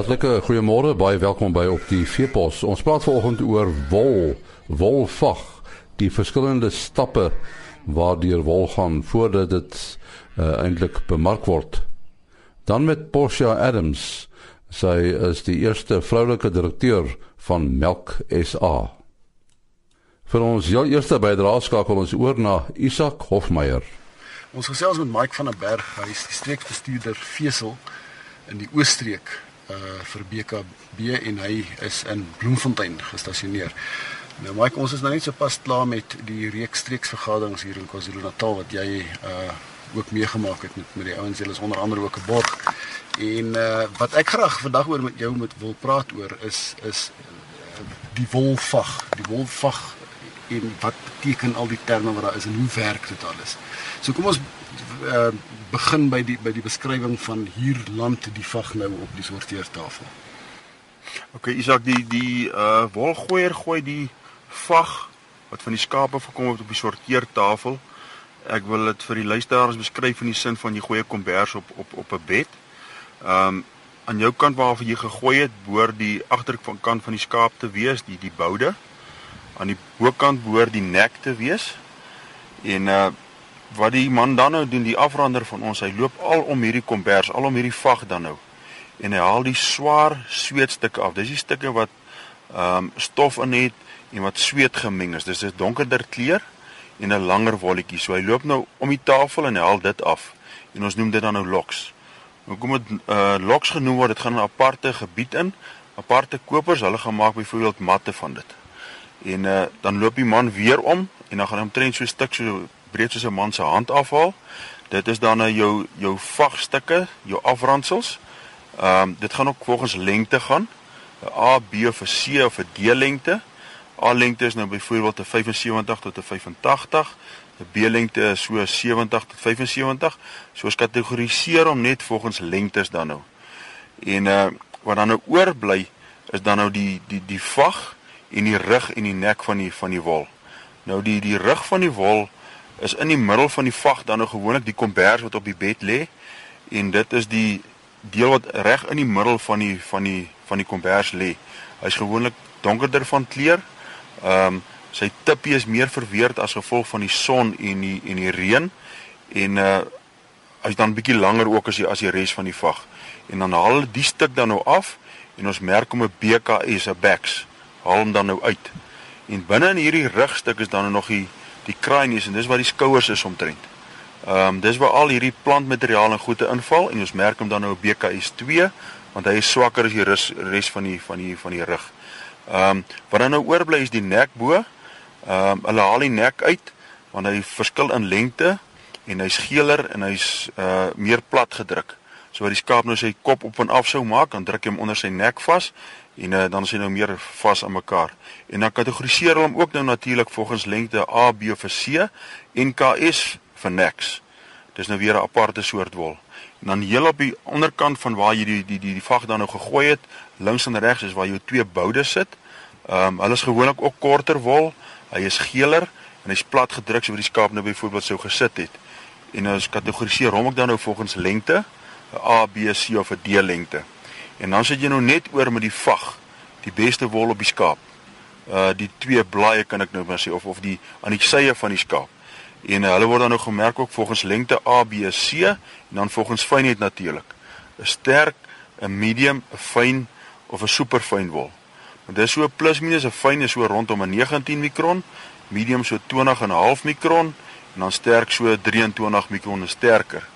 Hartlike goeiemôre, baie welkom by op die Veepos. Ons praat vanoggend oor wol, wolvag, die verskillende stappe waardeur wol gaan voordat dit uh, eintlik bemark word. Dan met Portia Adams. Sy is die eerste vroulike direkteur van Melk SA. Vir ons jou eerste bydrae skakel ons oor na Isak Hofmeyer. Ons gesels met Mike van der Berg, hy is die streekbestuurder Vesel in die Ooststreek uh vir BKB en hy is in Bloemfontein gestasioneer. Nou Mike, ons is nou net sopas klaar met die reeks streeksvergaderings hier in KwaZulu-Natal wat jy uh ook meegemaak het met met die ouens, hulle is onder andere ook 'n borg. En uh wat ek graag vandag oor met jou moet wil praat oor is is die wolvag, die wolvag en wat beteken al die terme wat daar is en hoe werk dit alles. So kom ons uh, begin by die by die beskrywing van hier land die vag nou op die sorteertafel. OK, Isak, die die uh wolgooier gooi die vag wat van die skape verkom het op die sorteertafel. Ek wil dit vir die luisteraars beskryf in die sin van jy gooi 'n kombers op op op 'n bed. Um aan jou kant waarvan jy gegooi het, behoort die agterkant van die skaap te wees, die die boude. Aan die bokant behoort die nek te wees. En uh wat die man dan nou doen, die afrander van ons, hy loop al om hierdie kombers, al om hierdie vag dan nou. En hy haal die swaar sweetstukke af. Dis die stukke wat ehm um, stof in het en wat sweet gemeng is. Dis 'n donkerder kleur en 'n langer wolletjie. So hy loop nou om die tafel en hy haal dit af. En ons noem dit dan nou loks. Nou kom dit uh loks genoem word. Dit gaan 'n aparte gebied in. Aparte kopers, hulle gaan maak byvoorbeeld matte van dit. En uh dan loop die man weer om en dan gaan hy omtrent so 'n stuk so breed soos 'n man se hand afhaal. Dit is dan nou jou jou vagstukke, jou afrandsels. Ehm um, dit gaan ook volgens lengte gaan. 'n A, B of 'n C of 'n D lengte. A lengte is nou byvoorbeeld 'n 75 tot 'n 85. 'n B lengte is so 70 tot 75. So ons kategoriseer hom net volgens lengtes dan nou. En uh wat dan nou oorbly is dan nou die die die vag en die rug en die nek van die van die wol. Nou die die rug van die wol is in die middel van die vag dan nou gewoonlik die kombers wat op die bed lê en dit is die deel wat reg in die middel van die van die van die kombers lê. Hy's gewoonlik donkerder van kleur. Ehm um, sy tippie is meer verweerd as gevolg van die son en die en die reën en uh hy's dan bietjie langer ook as die as die res van die vag. En dan haal hulle die stuk dan nou af en ons merk hom 'n BKS, 'n backs. Haal hom dan nou uit. En binne in hierdie rugstuk is dan nou nog die die kraanies en dis waar die skouers is omtrent. Ehm um, dis waar al hierdie plantmateriaal en goede inval en ons merk hom dan nou op BKS2 want hy is swakker as die res, res van die van die van die rug. Ehm um, wat dan nou oorbly is die nek bo. Ehm um, hulle haal die nek uit want hy verskil in lengte en hy's geeler en hy's uh meer plat gedruk. So wat die skaap nou sy kop op en af sou maak, dan druk jy hom onder sy nek vas en uh, dan is hy nou meer vas aan mekaar. En dan kategoriseer hulle hom ook nou natuurlik volgens lengte A, B of C en KS vir niks. Dis nou weer 'n aparte soort wol. En dan heel op die onderkant van waar jy die die die die vag dan nou gegooi het, links en regs is waar jou twee boude sit. Ehm um, hulle is gewoonlik ook korter wol. Hy is geeler en hy's plat gedruk so wie die skaap nou byvoorbeeld sou gesit het. En ons kategoriseer hom ook dan nou volgens lengte, 'n A, B, C of 'n D lengte. En dan sit jy nou net oor met die vag, die beste wol op die skaap. Uh die twee blaaie kan ek nou maar sê of of die aan die sye van die skaap. En uh, hulle word dan nou gemerk ook volgens lengte A, B, C en dan volgens fynheid natuurlik. 'n Sterk, 'n medium, 'n fyn of 'n superfyn wol. Want dis so plus minus 'n fyn is so rondom 'n 19 mikron, medium so 20 en 'n half mikron en dan sterk so 23 mikron en sterker.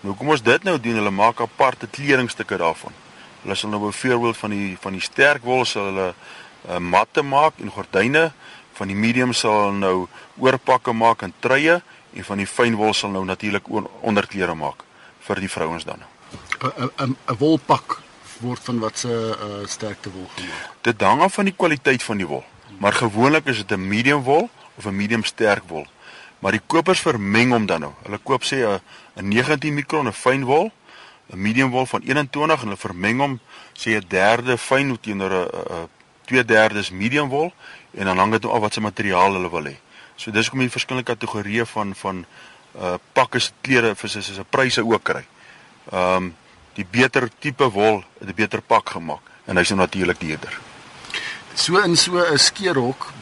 Nou kom ons dit nou doen, hulle maak aparte kledingstukke daarvan. Hulle sal nou byvoorbeeld van die van die sterk wol sal hulle uh, matte maak en gordyne, van die medium sal hulle nou oorpakke maak en truie en van die fyn wol sal nou natuurlik onderklere maak vir die vrouens dan. 'n 'n 'n wolpak word van wat se uh, sterkte wol gemaak. Dit hang af van die kwaliteit van die wol, maar gewoonlik is dit 'n medium wol of 'n medium sterk wol. Maar die kopers vermeng hom dan nou. Hulle koop sê 'n 'n 19 mikron 'n fyn wol 'n medium wol van 21 en hulle vermeng hom sê 'n derde fyn teenoor 'n 2/3 medium wol en dan hang dit af wat se materiaal hulle wil hê. So dis kom die verskillende kategorieë van van uh pakke se klere vir sy se pryse ook kry. Um, die beter tipe wol, 'n beter pak gemaak en hy's nou natuurlik duurder. So in so 'n skeerhok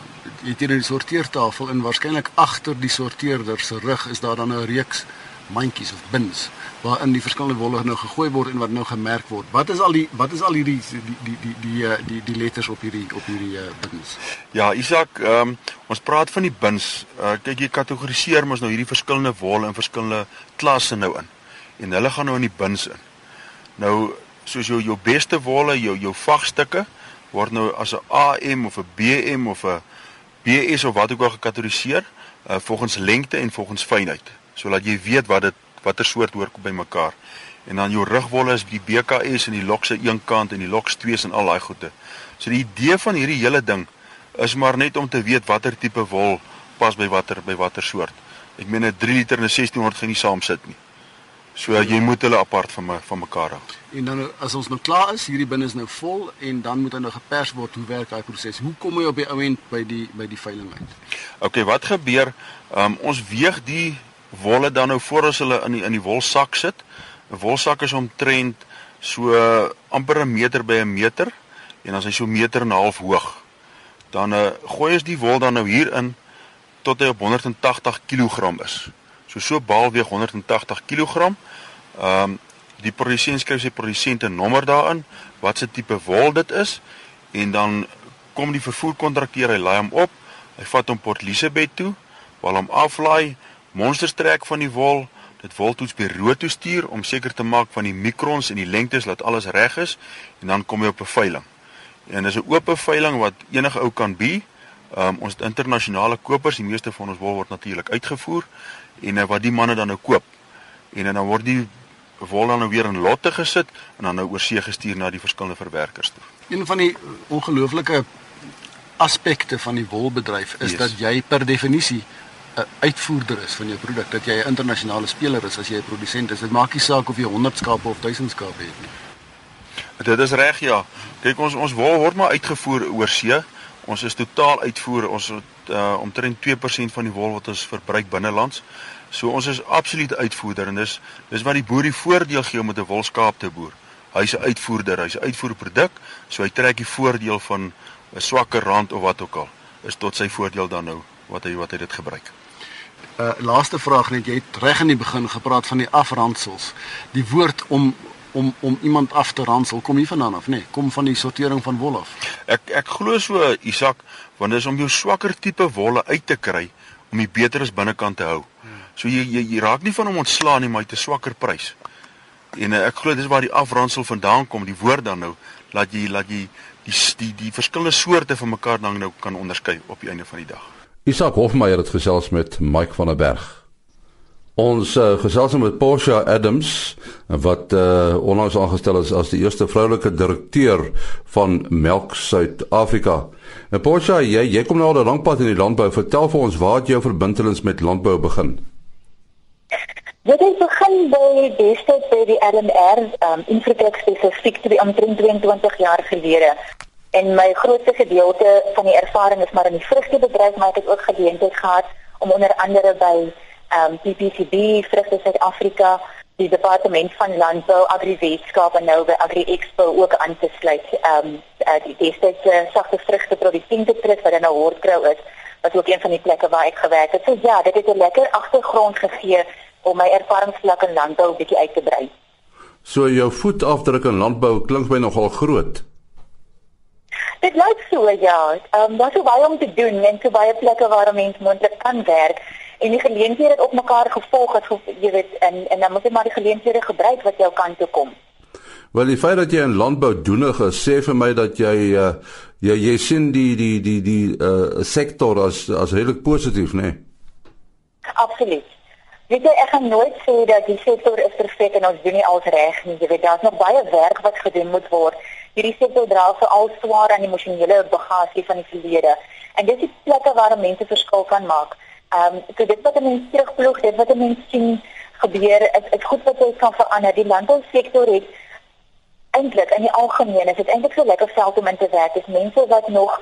het jy 'n sorteertafel en waarskynlik agter die sorteerder se rug is daar dan 'n reeks mandjies of bins waarin die verskillende wolle nou gegooi word en wat nou gemerk word. Wat is al die wat is al hierdie die die die die die eh, die, die letters op hierdie op hierdie uh, bins? Ja, Isak, ehm um, ons praat van die bins. Uh, kyk jy kategoriseer mos nou hierdie verskillende wolle in verskillende klasse nou in. En hulle gaan nou in die bins in. Nou soos jou jou beste wolle, jou jou vagstukke word nou as 'n AM of 'n BM of 'n BS of wat ook al gekategoriseer uh, volgens lengte en volgens fynheid sodat jy weet wat dit watter soort hoor by mekaar. En dan jou rugwolle is die BKS en die LOX se een kant en die LOX 2 en al daai goede. So die idee van hierdie hele ding is maar net om te weet watter tipe wol pas by watter by watter soort. Ek meen 'n 3 liter en 'n 1600 gaan nie saam sit nie. So jy moet hulle apart van my, van mekaar hou. En dan as ons nou klaar is, hierdie binne is nou vol en dan moet hy nou gepers word. Hoe werk daai proses? Hoe kom jy op die ouend by die by die veiling uit? OK, wat gebeur? Um, ons weeg die wolle dan nou voor as hulle in die in die wolsak sit. 'n Wolsak is omtrent so amper 'n meter by 'n meter en as hy so meter en 'n half hoog. Dan uh, gooi ons die wol dan nou hier in tot hy op 180 kg is. So so baal weeg 180 kg. Ehm um, die produsent skryf sy produsente nommer daarin, wat se tipe wol dit is en dan kom die vervoerkontrakteur hy laai hom op. Hy vat hom Port Elizabeth toe, waar hom aflaai, monsters trek van die wol, dit wol toets bureau toe stuur om seker te maak van die mikrons en die lengtes dat alles reg is en dan kom hy op 'n veiling. En dis 'n oop veiling wat enige ou kan bi. Ehm um, ons internasionale kopers, die meeste van ons wol word natuurlik uitgevoer en uh, wat die manne dan nou koop. En uh, dan word die wol dan nou weer in lotte gesit en dan nou oor see gestuur na die verskillende verwerkers toe. Een van die ongelooflike aspekte van die wolbedryf is yes. dat jy per definisie 'n uitvoerder is van jou produk, dat jy 'n internasionale speler is as jy 'n produsent is. Dit maak nie saak of jy 100 skape of 1000 skape het nie. Dit is reg ja. Kyk ons ons wol word maar uitgevoer oor see. Ons is totaal uitvoer. Ons het uh, omtrent 2% van die wol wat ons verbruik binnelands. So ons is absolute uitvoerder en dis dis wat die boer die voordeel gee om met 'n wolskaap te boer. Hy's 'n uitvoerder, hy's 'n uitvoerproduk, so hy trek die voordeel van 'n swakker rand of wat ook al is tot sy voordeel dan nou wat hy wat hy dit gebruik. Uh laaste vraag net jy het reg in die begin gepraat van die afrandsels. Die woord om om om iemand af te ransel kom hier vandaan af nê nee, kom van die sortering van wol af ek ek glo so Isak want dit is om jou swakker tipe wolle uit te kry om die beteres binnekant te hou So jy jy, jy raak nie van hom ontslaan nie, maar jy 'n swakker prys. En uh, ek glo dis waar die afransel vandaan kom, die woord dan nou, laat jy laat jy die die die verskillende soorte van mekaar dan nou kan onderskei op die einde van die dag. Isak Hofmeyer het gesels met Mike van der Berg. Ons uh, gesels met Portia Adams wat uh, onlangs aangestel is as die eerste vroulike direkteur van Melk Suid-Afrika. En Portia, jy jy kom nou al 'n lank pad in die landbou. Vertel vir ons waar jou verbintenis met landbou begin. Dit het begin by beste by die LMR, um infrastruktuur spesifiek te omtrent 22 jaar gelede. En my grootste gedeelte van die ervaring is maar in die vrugtebedryf, maar ek het ook geleentheid gehad om onder andere by um PPCB, Vrugte Suid-Afrika, die departement van landbou, agriwetenskap en nou by Agri Expo ook aan te sluit. Um uh, die destydse uh, sagte vrugte produsente trust wat nou Hoortkrou is, wat ook een van die plekke waar ek gewerk het. So ja, dit het 'n lekker agtergrond gegee om my ervaringsvlak in landbou bietjie uit te brei. So jou voetafdruk in landbou klink my nogal groot. Dit lyk so ja. Ehm um, daar's baie om te doen en so baie plekke waar 'n mens moontlik kan werk en die geleenthede het op mekaar gevolg het jy weet en en dan moet jy maar die geleenthede gebruik wat jou kant toe kom. Wel die feit dat jy in landbou doenig is, sê vir my dat jy uh, jy jy sien die die die die uh, sektor as as redelik positief, né? Nee? Absoluut. Weet jy, ek gaan nooit sê dat die sektor is perfek en ons doen nie alles reg nie. Jy weet, daar's nog baie werk wat gedoen moet word. Hierdie sektor dra vir al swaar aan emosionele bagasie van die verlede. En dis die plekke waar mense verskil kan maak. Ehm, um, so dit wat mense terugploeg, dit wat mense sien gebeur, is is goed wat jy kan verander. Die landbousektor het eintlik in die algemeen is dit eintlik so lekker veld om in te werk. Dis mense wat nog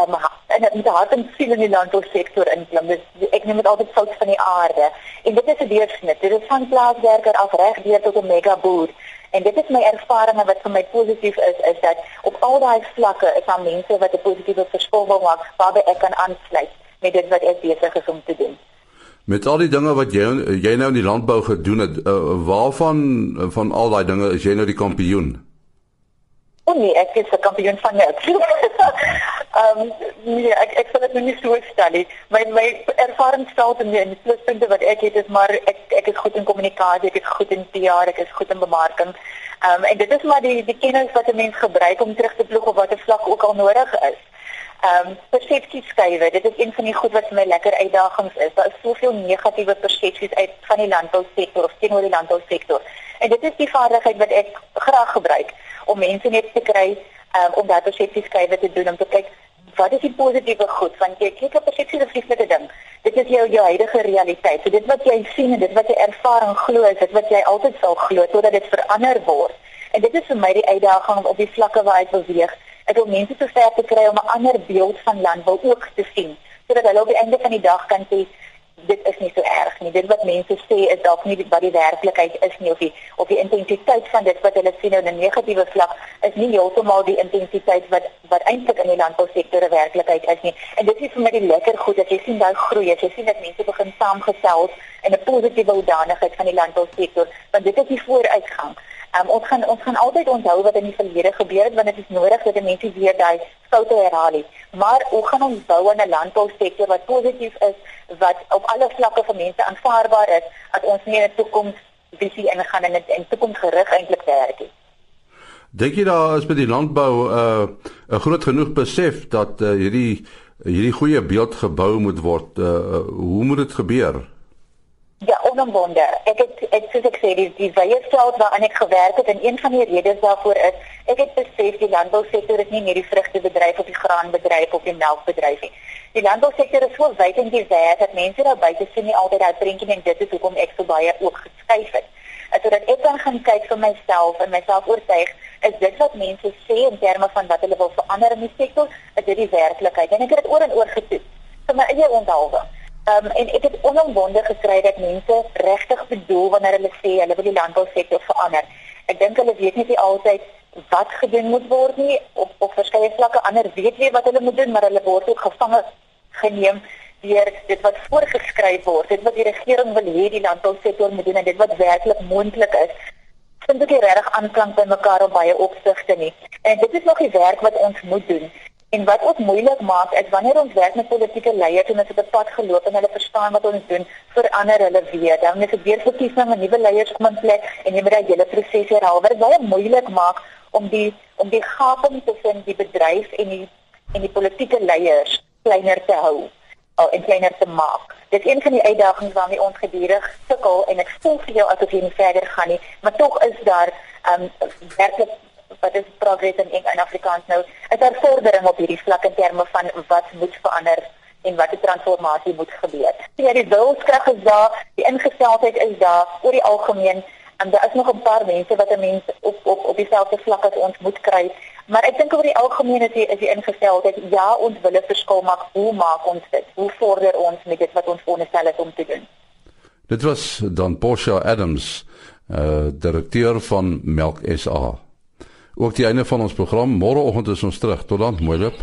um, en met hart en siel in die landbousektor inklim. Dus ek neem dit altyd fout van die aarde. En dit is 'n deursnit. Dit is van plaaswerker af reg deur tot 'n mega boer. En dit is my ervaring wat vir my positief is is dat op al daai vlakke is daar mense wat 'n positiewe verskil wil maak waarby ek kan aansluit met dit wat ek besig is om te doen. Met al die dinge wat jy jy nou in die landbou gedoen het, uh, waarvan van al daai dinge is jy nou die kampioen? Oh nee, ek is 'n kampioen van niks. Ehm um, nee, ek ek sal dit nou nie so stel nie. My my ervaring stel te meer in die pluspunte wat ek het is maar ek ek is goed in kommunikasie, ek is goed in PR, ek is goed in bemarking. Ehm um, en dit is maar die die kennis wat 'n mens gebruik om terug te ploeg op watter vlak ook al nodig is. Ehm um, persepsieskywe, dit is een van die goed wat vir my lekker uitdagings is. Daar is soveel negatiewe persepsies uit van die landbousektor of teenoor die landbousektor. En dit is die vaardigheid wat ek graag gebruik om mense net te kry um, om daardie persepsieskywe te doen om te kyk wat is die positiewe goed want jy kyk op persepsie is 'n vreeslike ding. Dit is jou jou huidige realiteit. So dit wat jy sien en dit wat jy ervaar en glo is dit wat jy altyd sal glo totdat dit verander word. En dit is vir my die uitdaging op die vlakke waar ek beweeg. Ek wil mense so ver te kry om 'n ander beeld van landbou ook te sien sodat hulle op die einde van die dag kan sê dit is nie so erg nie. Dit wat mense sê is dalk nie wat die werklikheid is nie of die of die intensiteit van dit wat hulle sien op 'n negatiewe vlak is nie heeltemal die intensiteit wat wat eintlik in die landbousektor 'n werklikheid is nie. En dit is vir my die lekker goed dat jy sien daai groei. Jy sien dat mense begin saamgesels in 'n positiewe hoedanigheid van die landbousektor, want dit is die vooruitgang. Um, ons gaan ons gaan altyd onthou wat in die verlede gebeur het want dit is nodig dat mense weer daai foute herhaal nie. Maar hoe gaan ons bou aan 'n landbousektor wat positief is, wat op alle vlakke vir mense aanvaarbaar is, as ons nie 'n toekoms visie ingaan en 'n toekomsgerig eintlik werk nie. Dink jy daar is met die landbou 'n uh, groot genoeg besef dat uh, hierdie hierdie goeie beeld gebou moet word? Uh, hoe moet dit gebeur? Ja, onomwonde. Ek het ek soos ek sê, die, die wye veld waaraan ek gewerk het en een van die redes daarvoor is, ek het besef die landbousektor is nie net die vrugtebedryf of die graanbedryf of die melkbedryf nie. Die landbousektor is so wyd en divers dat mense daar buite sien nie altyd daai prentjie en dit is hoekom ek so baie ook geskuif het. Sodat ek kan gaan kyk vir myself en myself oortuig is dit wat mense sê in terme van wat hulle wil verander in die sektor, is dit die werklikheid. En ek het dit oor en oor getoets vir my eie onthaalwe. Um, en ek het onomwonde gekry dat mense regtig bedoel wanneer hulle sê hulle wil die landbousektor verander. Ek dink hulle weet nie altyd wat gedoen moet word nie op op verskeie vlakke. Ander weet nie wat hulle moet doen, maar hulle word ook gevange geneem deur dit wat voorgeskryf word. Dit wat die regering wil hê die landbousektor moet doen en dit wat werklik moontlik is. Vind ek regtig aanklank by mekaar op baie opsigte nie. En dit is nog die werk wat ons moet doen. En wat ook moeilik maak is wanneer ons werk met politieke leiers en hulle het op pad geloop en hulle verstaan wat ons doen, verander hulle weer. Dan is dit weer verkiesing en nuwe leiers kom in plek en jy moet daai hele proses herhaal. Wat baie moeilik maak om die om die gaping tussen die bedryf en die en die politieke leiers kleiner te hou en kleiner te maak. Dit is een van die uitdagings waarmee ons gedurig sukkel en ek voel vir jou asof jy nie verder gaan nie, maar tog is daar um werklik wat is progress in in Afrikaans nou? Is daar vordering op hierdie vlak in terme van wat moet verander en wat die transformasie moet gebeur? So ja, die wilskrag is daar, die ingesteldheid is daar oor die algemeen en daar is nog 'n paar mense wat 'n mens op op op dieselfde vlak as ons moet kry. Maar ek dink oor die algemeen is die is die ingesteldheid ja, ons wil 'n verskil maak. Hoe maak ons dit? Hoe vorder ons met dit wat ons voorstel het om te doen? Dit was dan Porsche Adams, uh direkteur van Melk SA. Ook die einde van ons program. Môreoggend is ons terug. Tot dan, mooi loop.